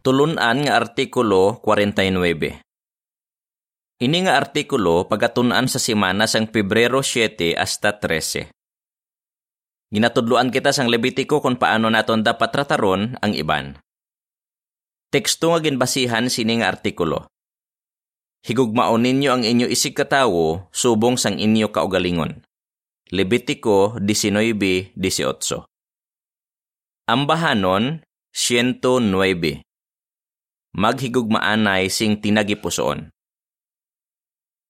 Tulunan nga artikulo 49. Ini nga artikulo pagatunan sa simana sang Pebrero 7 hasta 13. Ginatudluan kita sang Levitico kung paano naton dapat trataron ang iban. Teksto nga ginbasihan sini nga artikulo. Higugmaon ninyo ang inyo isig katawo subong sang inyo kaugalingon. Levitico 19:18. Ambahanon 109 maghigugmaanay sing tinagipusoon.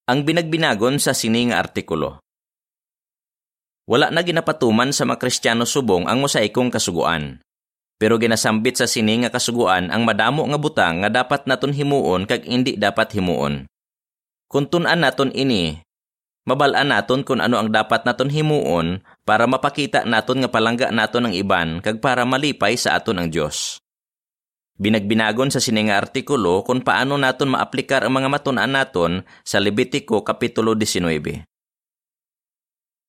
Ang binagbinagon sa sining artikulo. Wala na ginapatuman sa mga Kristiyano subong ang mosaikong kasuguan. Pero ginasambit sa sining nga kasuguan ang madamo nga butang nga dapat naton himuon kag indi dapat himuon. Kung tunan naton ini, mabalaan naton kung ano ang dapat naton himuon para mapakita naton nga palangga naton ang iban kag para malipay sa aton ang Dios. Binagbinagon sa sininga artikulo kung paano naton maaplikar ang mga matunan naton sa Levitico Kapitulo 19.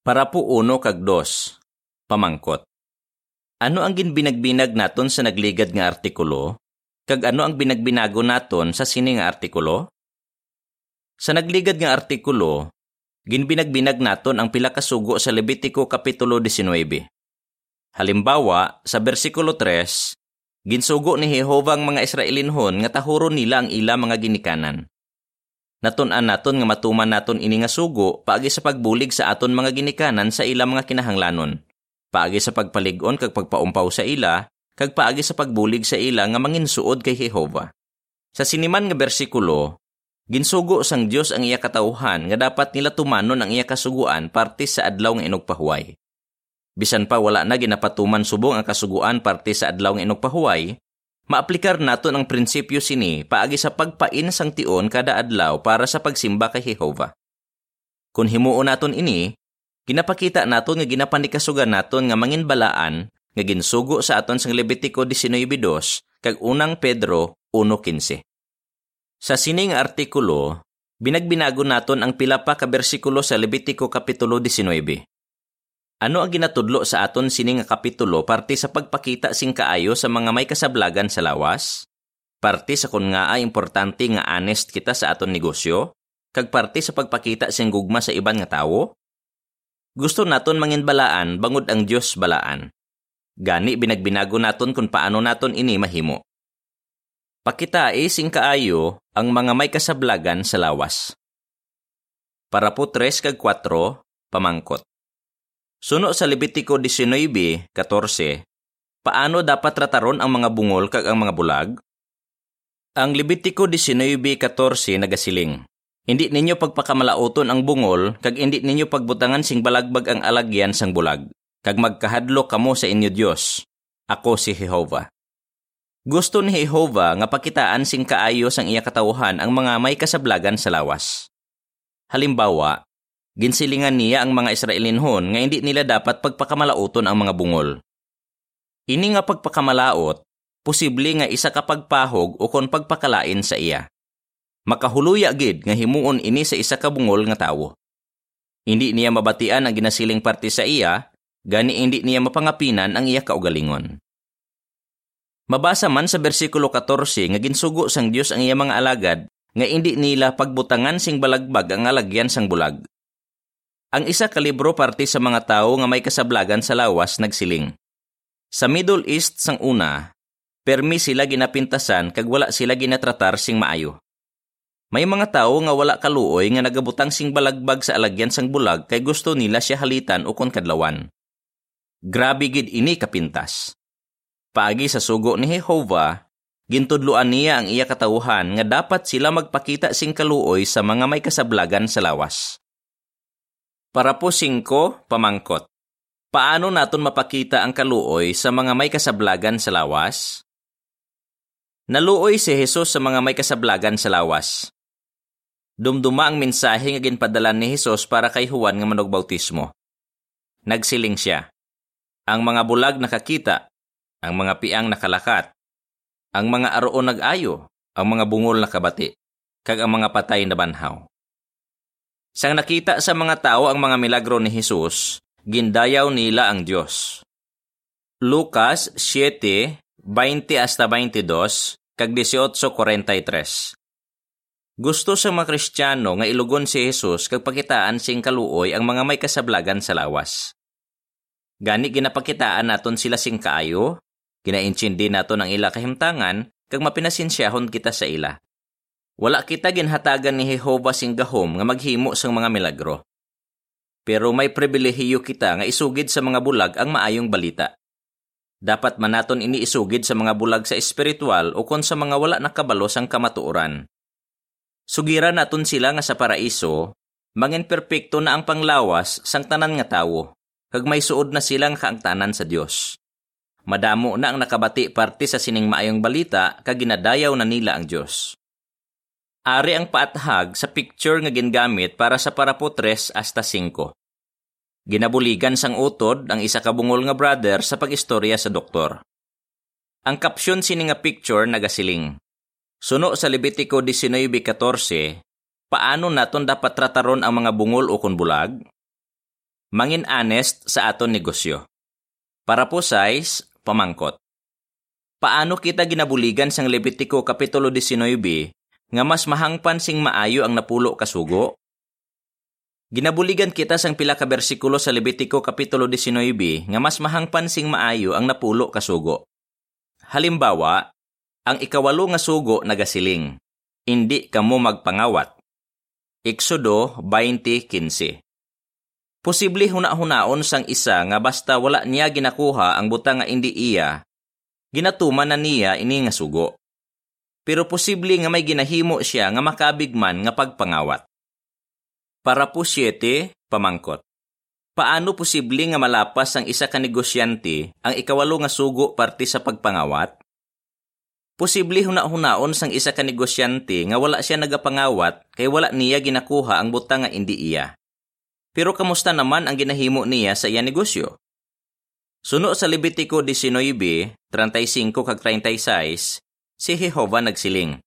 Para po uno kag dos, pamangkot. Ano ang ginbinagbinag naton sa nagligad nga artikulo? Kag ano ang binagbinago naton sa sininga artikulo? Sa nagligad nga artikulo, ginbinagbinag naton ang pila kasugo sa Levitico Kapitulo 19. Halimbawa, sa bersikulo 3, Ginsugo ni Jehova ang mga Israelinhon nga tahuro nila ang ila mga ginikanan. Natun-an naton nga matuman naton ini nga sugo paagi sa pagbulig sa aton mga ginikanan sa ila mga kinahanglanon. Paagi sa pagpaligon kag pagpaumpaw sa ila, kag paagi sa pagbulig sa ila nga manginsuod kay Jehova. Sa siniman nga bersikulo, ginsugo sang Dios ang iya katawhan nga dapat nila tumanon ang iya kasuguan parte sa adlaw nga inugpahuway. Bisan pa wala na ginapatuman subong ang kasuguan parte sa adlaw ng inugpahuway, maaplikar nato ang prinsipyo sini paagi sa pagpain sang tion kada adlaw para sa pagsimba kay Jehova. Kung himuon naton ini, ginapakita naton nga ginapanikasugan naton nga manginbalaan nga ginsugo sa aton sang Levitico 19:2 kag unang Pedro 1:15. Sa sining artikulo, binagbinago naton ang pila pa ka bersikulo sa Levitico kapitulo 19. Ano ang ginatudlo sa aton sining nga kapitulo parte sa pagpakita sing kaayo sa mga may kasablagan sa lawas? Parte sa kun nga ay importante nga honest kita sa aton negosyo? Kag parte sa pagpakita sing gugma sa iban nga tawo? Gusto naton manginbalaan bangod ang Dios balaan. Gani binagbinago naton kung paano naton ini mahimo. Pakitae sing kaayo ang mga may kasablagan sa lawas. Para po 3 kag 4, pamangkot. Suno sa Levitico 19:14, paano dapat trataron ang mga bungol kag ang mga bulag? Ang Levitico 19:14 nagasiling. Hindi ninyo pagpakamalauton ang bungol kag hindi ninyo pagbutangan sing balagbag ang alagyan sang bulag. Kag magkahadlo kamo sa inyo Dios. Ako si Jehova. Gusto ni Jehova nga pakitaan sing kaayo sang iya katawhan ang mga may kasablagan sa lawas. Halimbawa, Ginsilingan niya ang mga Israelinhon nga hindi nila dapat pagpakamalauton ang mga bungol. Ini nga pagpakamalaot, posible nga isa ka pagpahog o kon pagpakalain sa iya. Makahuluya gid nga himuon ini sa isa ka bungol nga tawo. Hindi niya mabatian ang ginasiling parte sa iya, gani hindi niya mapangapinan ang iya kaugalingon. Mabasa man sa bersikulo 14 nga ginsugo sang Dios ang iya mga alagad nga hindi nila pagbutangan sing balagbag ang alagyan sang bulag. Ang isa ka libro parte sa mga tao nga may kasablagan sa lawas nagsiling. Sa Middle East sang una, permi sila ginapintasan kag wala sila ginatratar sing maayo. May mga tao nga wala kaluoy nga nagabutang sing balagbag sa alagyan sang bulag kay gusto nila siya halitan o kadlawan. Grabe gid ini kapintas. Paagi sa sugo ni Jehova, gintudloan niya ang iya katawhan nga dapat sila magpakita sing kaluoy sa mga may kasablagan sa lawas. Para po singko, pamangkot. Paano naton mapakita ang kaluoy sa mga may kasablagan sa lawas? Naluoy si Jesus sa mga may kasablagan sa lawas. Dumduma ang mensahe nga ginpadala ni Jesus para kay Juan nga manog bautismo. Nagsiling siya. Ang mga bulag nakakita, ang mga piang nakalakat, ang mga aroon nag-ayo, ang mga bungol nakabati, kag ang mga patay na banhaw. Sang nakita sa mga tao ang mga milagro ni Jesus, gindayaw nila ang Diyos. Lucas 7, 20 hasta 22, kag 18:43. Gusto sa mga Kristiyano nga ilugon si Jesus kag pakitaan sing kaluoy ang mga may kasablagan sa lawas. Gani ginapakitaan naton sila sing kaayo, ginaintsindi naton ang ila kahimtangan kag mapinasinsyahon kita sa ila. Wala kita ginhatagan ni Jehova sing gahom nga maghimo sang mga milagro. Pero may pribilehiyo kita nga isugid sa mga bulag ang maayong balita. Dapat manaton ini isugid sa mga bulag sa espiritual o kon sa mga wala nakabalo sang kamatuoran Sugira naton sila nga sa paraiso, mangin perpekto na ang panglawas sang tanan nga tawo, kag may suod na silang kaangtanan sa Dios. Madamo na ang nakabati parte sa sining maayong balita kag ginadayaw na nila ang Dios. Ari ang paathag sa picture nga gingamit para sa parapo 3 hasta 5. Ginabuligan sang utod ang isa ka bungol nga brother sa pagistorya sa doktor. Ang caption sini nga picture nagasiling. Suno sa Levitico 19.14, paano naton dapat trataron ang mga bungol o kunbulag? Mangin honest sa aton negosyo. Para po size, pamangkot. Paano kita ginabuligan sang Levitico Kapitulo 19 nga mas mahangpan sing maayo ang napulo kasugo? Ginabuligan kita sang pila ka bersikulo sa Levitico Kapitulo 19 nga mas mahangpan sing maayo ang napulo kasugo. Halimbawa, ang ikawalo nga sugo nagasiling, Hindi kamo magpangawat. Eksodo 20.15 Posible huna-hunaon sang isa nga basta wala niya ginakuha ang buta nga hindi iya, ginatuman na niya ini nga sugo. Pero posible nga may ginahimo siya nga makabigman nga pagpangawat. Para po siyete, pamangkot. Paano posible nga malapas ang isa ka negosyante ang ikawalo nga sugo parte sa pagpangawat? Posible huna-hunaon sang isa ka negosyante nga wala siya nagapangawat kay wala niya ginakuha ang butang nga indi iya. Pero kamusta naman ang ginahimo niya sa iya negosyo? Suno sa Levitico 19, 35 kag 36, si Jehova nagsiling.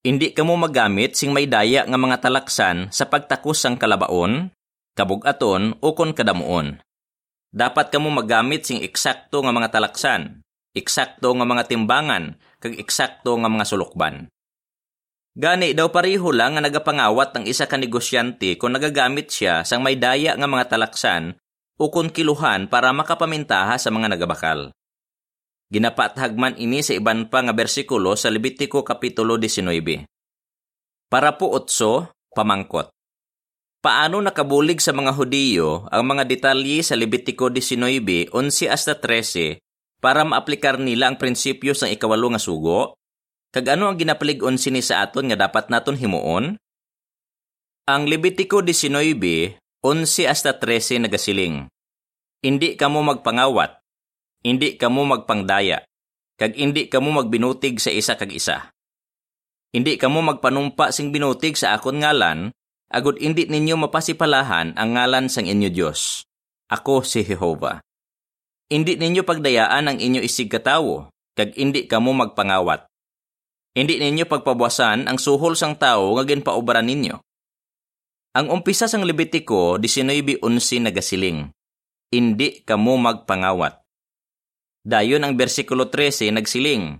Hindi kamo magamit sing may daya nga mga talaksan sa pagtakos sang kalabaon, kabugaton o kon kadamuon. Dapat kamo magamit sing eksakto nga mga talaksan, eksakto nga mga timbangan, kag eksakto nga mga sulukban. Gani daw pareho lang nga nagapangawat ang isa ka negosyante kung nagagamit siya sang may daya nga mga talaksan o kung kiluhan para makapamintaha sa mga nagabakal. Ginapathagman ini sa iban pa nga bersikulo sa Levitico Kapitulo 19. Para po otso, pamangkot. Paano nakabulig sa mga Hudiyo ang mga detalye sa Levitico 19, 11 hasta 13 para maaplikar nila ang prinsipyo sa ikawalo nga sugo? Kag ano ang ginapalig-on sini sa aton nga dapat naton himuon? Ang Levitico 19, 11 hasta 13 nagasiling. Hindi kamo magpangawat, hindi kamo magpangdaya, kag hindi kamo magbinutig sa isa kag isa. Hindi kamo magpanumpa sing binutig sa akon ngalan, agud hindi ninyo mapasipalahan ang ngalan sang inyo Dios. Ako si Jehova. Hindi ninyo pagdayaan ang inyo isig katawo, kag hindi kamo magpangawat. Hindi ninyo pagpabuasan ang suhol sang tao nga ginpaubran ninyo. Ang umpisa sang Levitico 19:11 nagasiling, Hindi kamo magpangawat. Dayon ang bersikulo 13 nagsiling,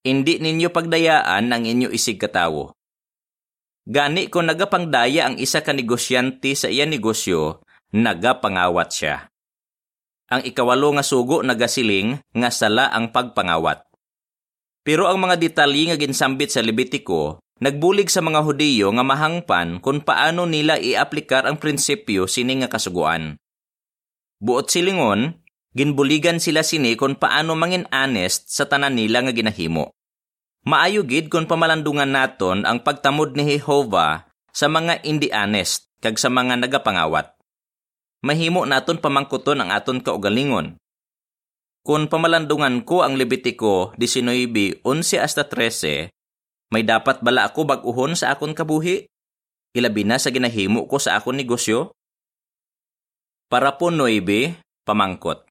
Hindi ninyo pagdayaan ang inyo isig katawo. Gani kung nagapangdaya ang isa ka negosyante sa iya negosyo, nagapangawat siya. Ang ikawalo nga sugo nagasiling nga sala ang pagpangawat. Pero ang mga detalye nga ginsambit sa Levitico nagbulig sa mga Hudiyo nga mahangpan kung paano nila iaplikar ang prinsipyo sini nga kasuguan. Buot silingon, ginbuligan sila sini kung paano mangin honest sa tanan nila nga ginahimo. Maayo gid kung pamalandungan naton ang pagtamod ni Jehova sa mga hindi honest kag sa mga nagapangawat mahimo naton pamangkuton ang aton kaugalingon. Kung pamalandungan ko ang Levitico 19:11 hasta 13, may dapat bala ako bag-uhon sa akon kabuhi? Ilabi na sa ginahimo ko sa akon negosyo? Para po 9, pamangkot.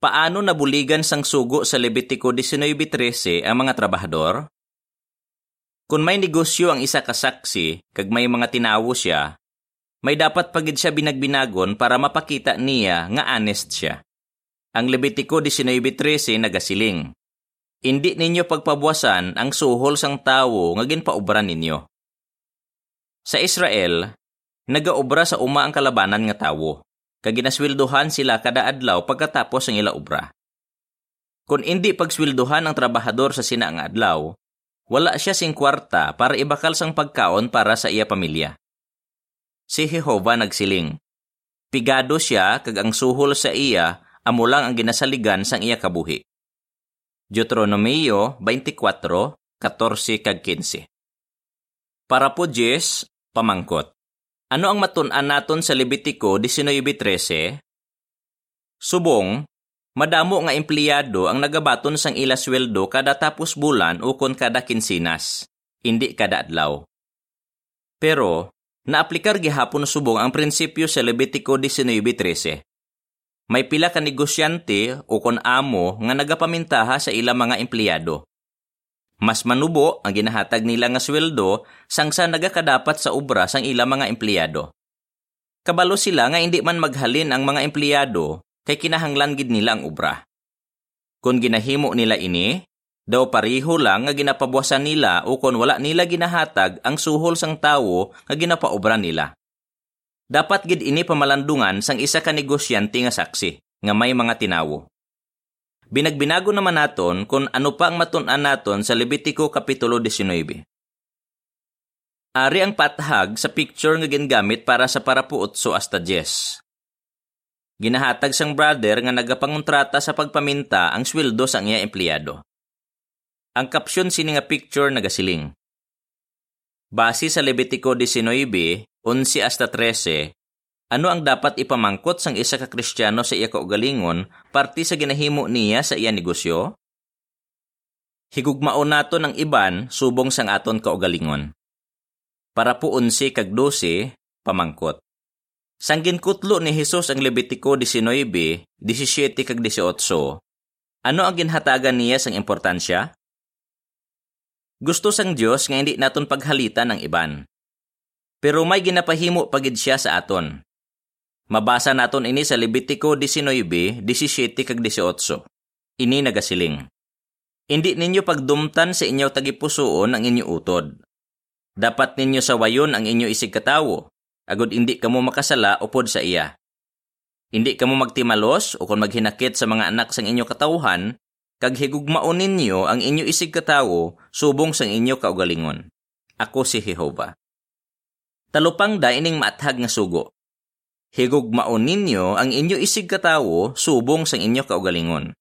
Paano nabuligan sang sugo sa Levitico 19:13 ang mga trabahador? Kung may negosyo ang isa kasaksi, kag may mga tinawo siya, may dapat pagid siya binagbinagon para mapakita niya nga honest siya. Ang Levitico 19.13 nagasiling, Indi ninyo pagpabuwasan ang suhol sang tawo nga ginpaubra ninyo. Sa Israel, nagaobra sa uma ang kalabanan nga tawo, kag ginasweldohan sila kada adlaw pagkatapos ang ila obra. Kung hindi pagsweldohan ang trabahador sa sina nga adlaw, wala siya sing kwarta para ibakal sang pagkaon para sa iya pamilya. Si Jehova nagsiling, Pigado siya kag ang suhol sa iya amo lang ang ginasaligan sang iya kabuhi. Deuteronomio 24, 14 kag 15. Para po Jess, pamangkot. Ano ang matun-an naton sa Levitico 19.13? Subong, madamo nga empleyado ang nagabaton sang ila sweldo kada tapos bulan o kon kada kinsinas, hindi kada adlaw. Pero, naaplikar gihapon subong ang prinsipyo sa Levitico 19.13 may pila ka negosyante o kon amo nga nagapamintaha sa ila mga empleyado. Mas manubo ang ginahatag nila nga sweldo sang sa nagakadapat sa obra sang ila mga empleyado. Kabalo sila nga hindi man maghalin ang mga empleyado kay kinahanglan gid nila ang obra. Kung ginahimo nila ini, daw pariho lang nga ginapabuwasan nila o kon wala nila ginahatag ang suhol sang tawo nga ginapaobra nila. Dapat gid ini pamalandungan sang isa ka negosyante nga saksi nga may mga tinawo. Binagbinago naman naton kung ano pa ang matun-an naton sa Levitico Kapitulo 19. Ari ang patahag sa picture nga gingamit para sa parapuot so hasta 10. Ginahatag sang brother nga nagapangontrata sa pagpaminta ang sweldo sa iya empleyado. Ang kapsyon sini nga picture nagasiling. Base sa Levitico 19, 11 hasta 13, ano ang dapat ipamangkot sang isa ka Kristiyano sa iya kaugalingon parti sa ginahimo niya sa iya negosyo? Higugmao nato ng iban subong sang aton kaugalingon. Para po 11 kag 12, pamangkot. Sang ginkutlo ni Hesus ang Levitico 19, 17 kag 18, ano ang ginhatagan niya sang importansya? Gusto sang Dios nga hindi naton paghalitan ng iban pero may ginapahimo pagid siya sa aton. Mabasa naton ini sa Levitico 19, 17 kag 18. Ini nagasiling. Hindi ninyo pagdumtan sa inyo tagipusoon ang inyo utod. Dapat ninyo sawayon ang inyo isig katawo, agod hindi kamo makasala upod sa iya. Hindi kamo magtimalos o kung maghinakit sa mga anak sang inyo katawhan, kag higugmaon ninyo ang inyo isig katawo subong sang inyo kaugalingon. Ako si Jehova. Talupang da ining maathag nga sugo. Higugmaon ninyo ang inyo isig katawo subong sang inyo kaugalingon.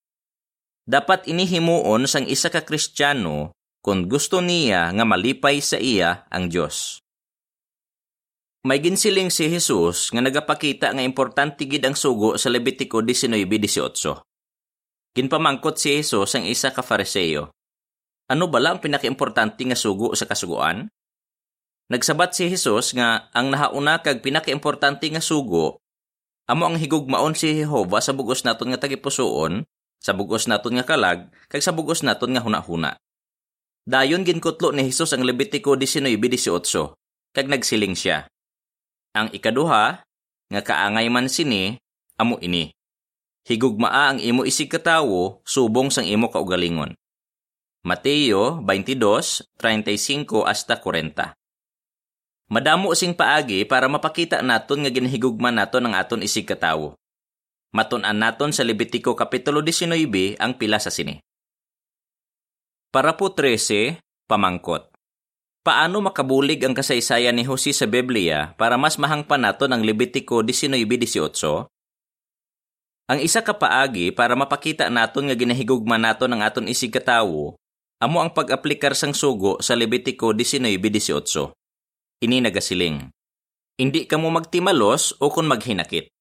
Dapat inihimuon sang isa ka Kristiyano kung gusto niya nga malipay sa iya ang Dios. May ginsiling si Jesus nga nagapakita nga importante gid ang sugo sa Levitico 19:18. Ginpamangkot si Jesus ang isa ka Fariseo. Ano bala ang pinakaimportante nga sugo sa kasugoan? Nagsabat si Jesus nga ang nahauna kag pinakaimportante nga sugo amo ang higugmaon si Jehova sa bugos naton nga tagipusoon, sa bugos naton nga kalag, kag sa bugos naton nga hunahuna. Dayon ginkutlo ni Jesus ang Levitico 19:18 kag nagsiling siya. Ang ikaduha nga kaangay man sini amo ini. Higugmaa ang imo isig katawo subong sang imo kaugalingon. Mateo 22:35 hasta 40. Madamo sing paagi para mapakita naton nga ginhigugman naton ang aton isig katawo. Matun-an naton sa Levitico Kapitulo 19 ang pila sa sini. Para po 13, pamangkot. Paano makabulig ang kasaysayan ni Jose sa Biblia para mas mahangpan naton ang Levitico 19:18? Ang isa ka paagi para mapakita naton nga ginahigugman naton ang aton isig katawo, amo ang pag-aplikar sang sugo sa Levitico 19:18 ini nagasiling. Hindi ka mo magtimalos o kung maghinakit.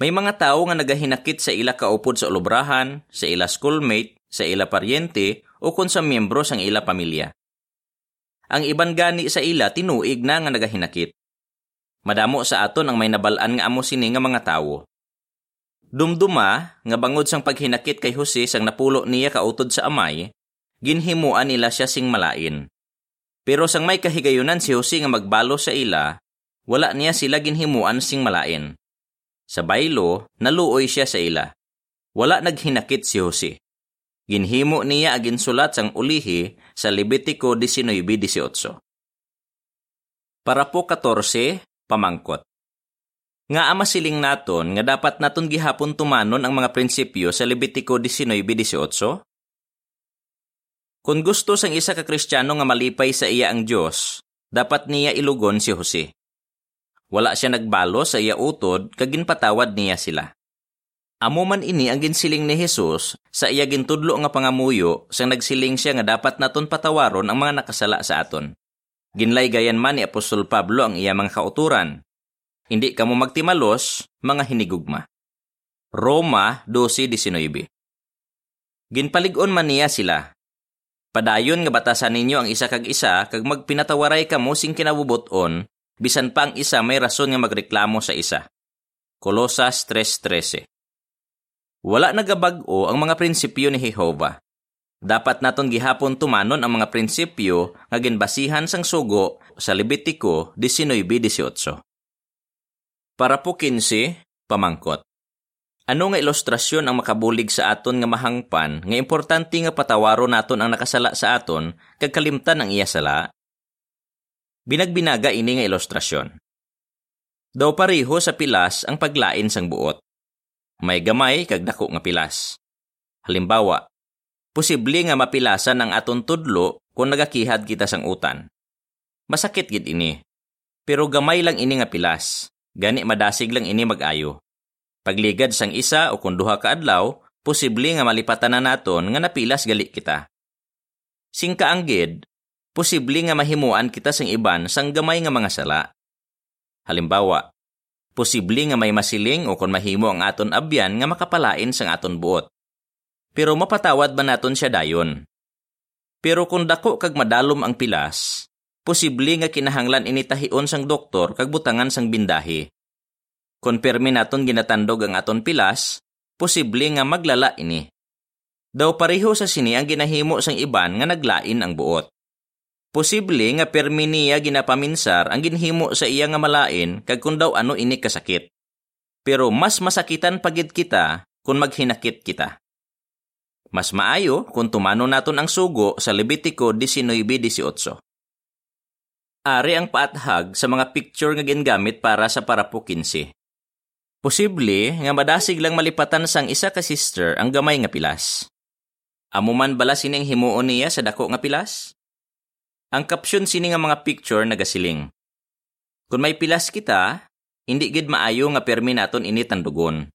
May mga tao nga nagahinakit sa ila kaupod sa ulubrahan, sa ila schoolmate, sa ila paryente o kung sa miyembro sang ila pamilya. Ang iban gani sa ila tinuig na nga nagahinakit. Madamo sa aton ang may nabalaan nga amo sini nga mga tawo. Dumduma nga bangod sang paghinakit kay Jose sang napulo niya kautod sa amay, ginhimuan nila siya sing malain. Pero sang may kahigayunan si Jose nga magbalo sa ila, wala niya sila ginhimuan sing malain. Sa baylo, naluoy siya sa ila. Wala naghinakit si Jose. Ginhimo niya agin sulat sang ulihi sa Levitico 19.18. Para po 14, pamangkot. Nga ama siling naton nga dapat naton gihapon tumanon ang mga prinsipyo sa Levitico 19.18? Kung gusto sang isa ka Kristiyano nga malipay sa iya ang Diyos, dapat niya ilugon si Jose. Wala siya nagbalo sa iya utod kag ginpatawad niya sila. Amo man ini ang ginsiling ni Jesus sa iya gintudlo nga pangamuyo sang nagsiling siya nga dapat naton patawaron ang mga nakasala sa aton. Ginlay gayan man ni Apostol Pablo ang iya mga kauturan. Hindi kamo magtimalos, mga hinigugma. Roma 12.19 Ginpaligon man niya sila. Padayon nga batasan ninyo ang isa kag isa kag magpinatawaray kamo sing kinabubuton bisan pa ang isa may rason nga magreklamo sa isa. Kolosas 3.13 wala nagabag-o ang mga prinsipyo ni Jehova. Dapat naton gihapon tumanon ang mga prinsipyo nga ginbasihan sang sugo sa Levitico 19:18. Para po 15, pamangkot. Ano nga ilustrasyon ang makabulig sa aton nga mahangpan nga importante nga patawaro naton ang nakasala sa aton kag kalimtan ang iya sala? Binagbinaga ini nga ilustrasyon. Daw pareho sa pilas ang paglain sang buot. May gamay kag dako nga pilas. Halimbawa, posible nga mapilasan ang aton tudlo kung nagakihad kita sang utan. Masakit gid ini. Pero gamay lang ini nga pilas. Gani madasig lang ini mag-ayo. Pagligad sang isa o kung duha ka adlaw, posible nga malipatan na naton nga napilas gali kita. Sing kaanggid, posible nga mahimuan kita sang iban sang gamay nga mga sala. Halimbawa, Posible nga may masiling o kon mahimo ang aton abyan nga makapalain sang aton buot. Pero mapatawad ba naton siya dayon? Pero kung dako kag madalom ang pilas, posible nga kinahanglan ini tahion sang doktor kag butangan sang bindahi. Kung permi naton ginatandog ang aton pilas, posible nga maglala ini. Daw pareho sa sini ang ginahimo sang iban nga naglain ang buot. Posible nga permi niya ginapaminsar ang ginhimo sa iya nga malain kag kun daw ano ini kasakit. Pero mas masakitan pagid kita kung maghinakit kita. Mas maayo kung tumano naton ang sugo sa Levitico 19.18. Ari ang paathag sa mga picture nga gingamit para sa parapo 15. Posible nga madasig lang malipatan sang isa ka sister ang gamay nga pilas. Amo man bala sining himuon niya sa dako nga pilas? Ang caption sini nga mga picture nagasiling. Kung may pilas kita, hindi gid maayo nga permi naton ini tandugon.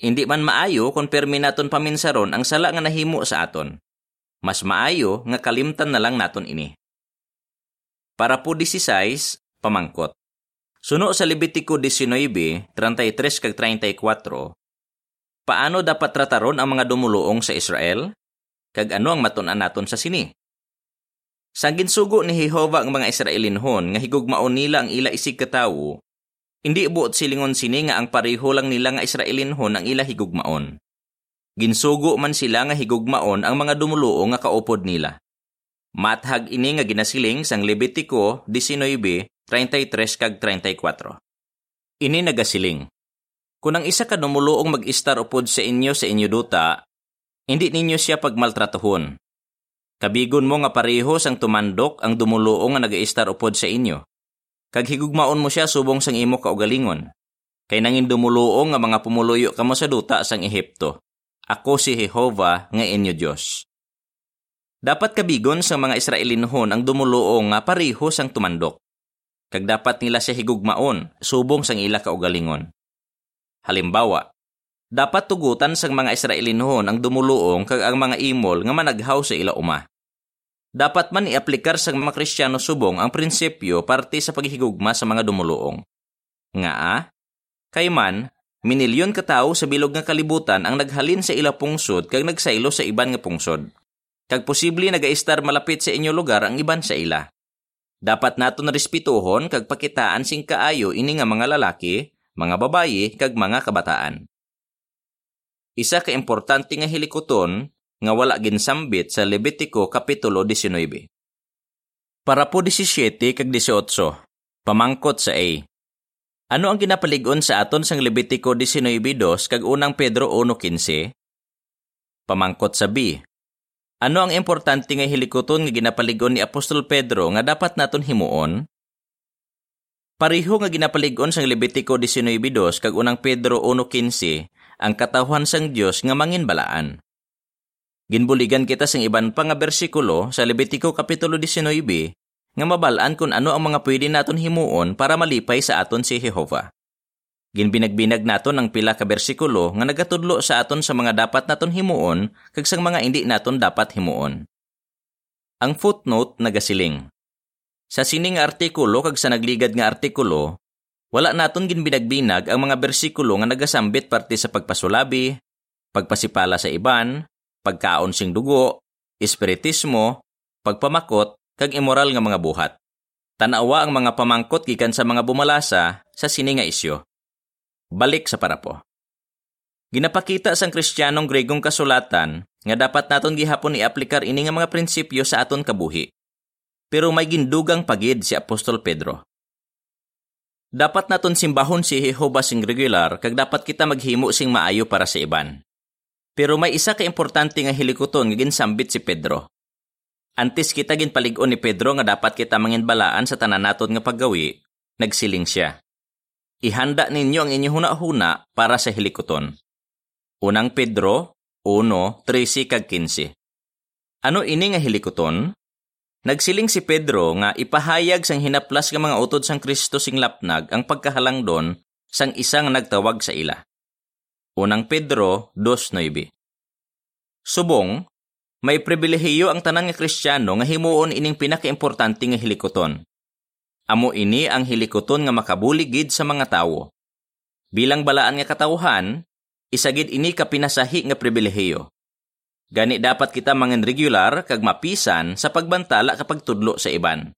Hindi man maayo kung permi naton paminsaron ang sala nga nahimo sa aton. Mas maayo nga kalimtan na lang naton ini. Para po 16, pamangkot. Suno sa Levitico 19, 33 kag 34, paano dapat trataron ang mga dumuluong sa Israel? Kag ano ang matun-an naton sa sini? Sang ginsugo ni Jehova ang mga Israelinhon nga higugmaon nila ang ila isig katawo, hindi buot silingon sini nga ang pareho lang nila nga Israelinhon ang ila higugmaon. Ginsugo man sila nga higugmaon ang mga dumuluo nga kaupod nila. Mathag ini nga ginasiling sang Levitico 19, 33 kag 34. Ini nagasiling. Kung ang isa ka dumuluong mag-istar upod sa inyo sa inyo duta, hindi ninyo siya pagmaltratuhon Kabigon mo nga pareho sang tumandok ang dumuluong nga nagaistar upod sa inyo. Kag higugmaon mo siya subong sang imo kaugalingon. Kay nangin dumuluong nga mga pumuluyo kamo sa duta sang Ehipto. Ako si Jehova nga inyo Dios. Dapat kabigon sa mga Israelinhon ang dumuluong nga pareho sang tumandok. Kag dapat nila siya higugmaon subong sang ila kaugalingon. Halimbawa, dapat tugutan sang mga Israelinhon ang dumuluong kag ang mga imol nga managhaw sa ila uma. Dapat man iaplikar sa mga Kristiyano subong ang prinsipyo parte sa paghigugma sa mga dumuluong. Nga a, kay man, minilyon ka tao sa bilog nga kalibutan ang naghalin sa ila pungsod kag nagsaylo sa iban nga pungsod. Kag posible nagaistar malapit sa inyo lugar ang iban sa ila. Dapat naton respetuhon kag pakitaan sing kaayo ini nga mga lalaki, mga babayi kag mga kabataan. Isa ka importante nga hilikoton nga wala ginsambit sa Levitico Kapitulo 19. Para po 17 kag 18, pamangkot sa A. Ano ang ginapaligon sa aton sang Levitico 19.2 kag unang Pedro 1.15? Pamangkot sa B. Ano ang importante nga hilikoton nga ginapaligon ni Apostol Pedro nga dapat naton himuon? Pariho nga ginapaligon sang Levitico 19.2 kag unang Pedro 1.15 ang katawhan sang Dios nga manginbalaan. Ginbuligan kita sang iban pa nga bersikulo sa Levitico Kapitulo 19 nga mabalaan kung ano ang mga pwede naton himuon para malipay sa aton si Jehova. Ginbinagbinag naton ang pila ka bersikulo nga nagatudlo sa aton sa mga dapat naton himuon kag sang mga hindi naton dapat himuon. Ang footnote nagasiling. Sa sining artikulo kag sa nagligad nga artikulo, wala naton ginbinagbinag ang mga bersikulo nga nagasambit parte sa pagpasulabi, pagpasipala sa iban, pagkaon sing dugo, espiritismo, pagpamakot, kag immoral nga mga buhat. Tanawa ang mga pamangkot gikan sa mga bumalasa sa sini nga isyo. Balik sa parapo. Ginapakita sang Kristiyanong Gregong kasulatan nga dapat naton gihapon i-aplikar ini nga mga prinsipyo sa aton kabuhi. Pero may gindugang pagid si Apostol Pedro. Dapat naton simbahon si Jehova sing regular kag dapat kita maghimo sing maayo para sa iban. Pero may isa ka importante nga hilikoton nga ginsambit si Pedro. Antes kita ginpaligon ni Pedro nga dapat kita manginbalaan sa tanan naton nga paggawi, nagsiling siya. Ihanda ninyo ang inyong huna-huna para sa hilikoton. Unang Pedro 1:13 kag 15. Ano ini nga hilikoton? Nagsiling si Pedro nga ipahayag sang hinaplas nga mga utod sang Kristo sing lapnag ang pagkahalang don sang isang nagtawag sa ila. Unang Pedro 2:9. Subong, may pribilehiyo ang tanan nga Kristiyano nga himuon ining pinakaimportante nga hilikoton. Amo ini ang hilikoton nga makabuligid sa mga tawo. Bilang balaan nga katawhan, isagid ini ka pinasahi nga pribilehiyo. Gani dapat kita mangin regular kag mapisan sa pagbantala kapag tudlo sa iban.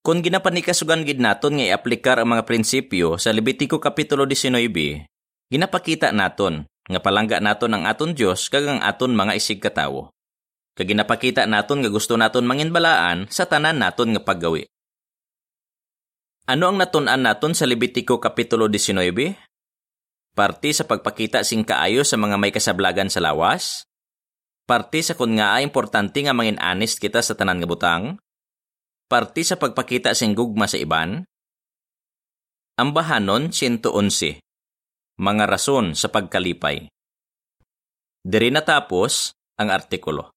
Kung ginapanikasugan gid naton nga i-aplikar ang mga prinsipyo sa Levitico Kapitulo 19, ginapakita naton nga palangga naton ang aton Dios kag ang aton mga isig katawo. Kag ginapakita naton nga gusto naton manginbalaan sa tanan naton nga paggawi. Ano ang natun-an naton sa Levitico Kapitulo 19? Parte sa pagpakita sing kaayo sa mga may kasablagan sa lawas? Parte sa kun nga importante nga mangin honest kita sa tanan nga butang? Parte sa pagpakita sing gugma sa iban? Ang bahanon 111 mga rason sa pagkalipay. Diri natapos ang artikulo.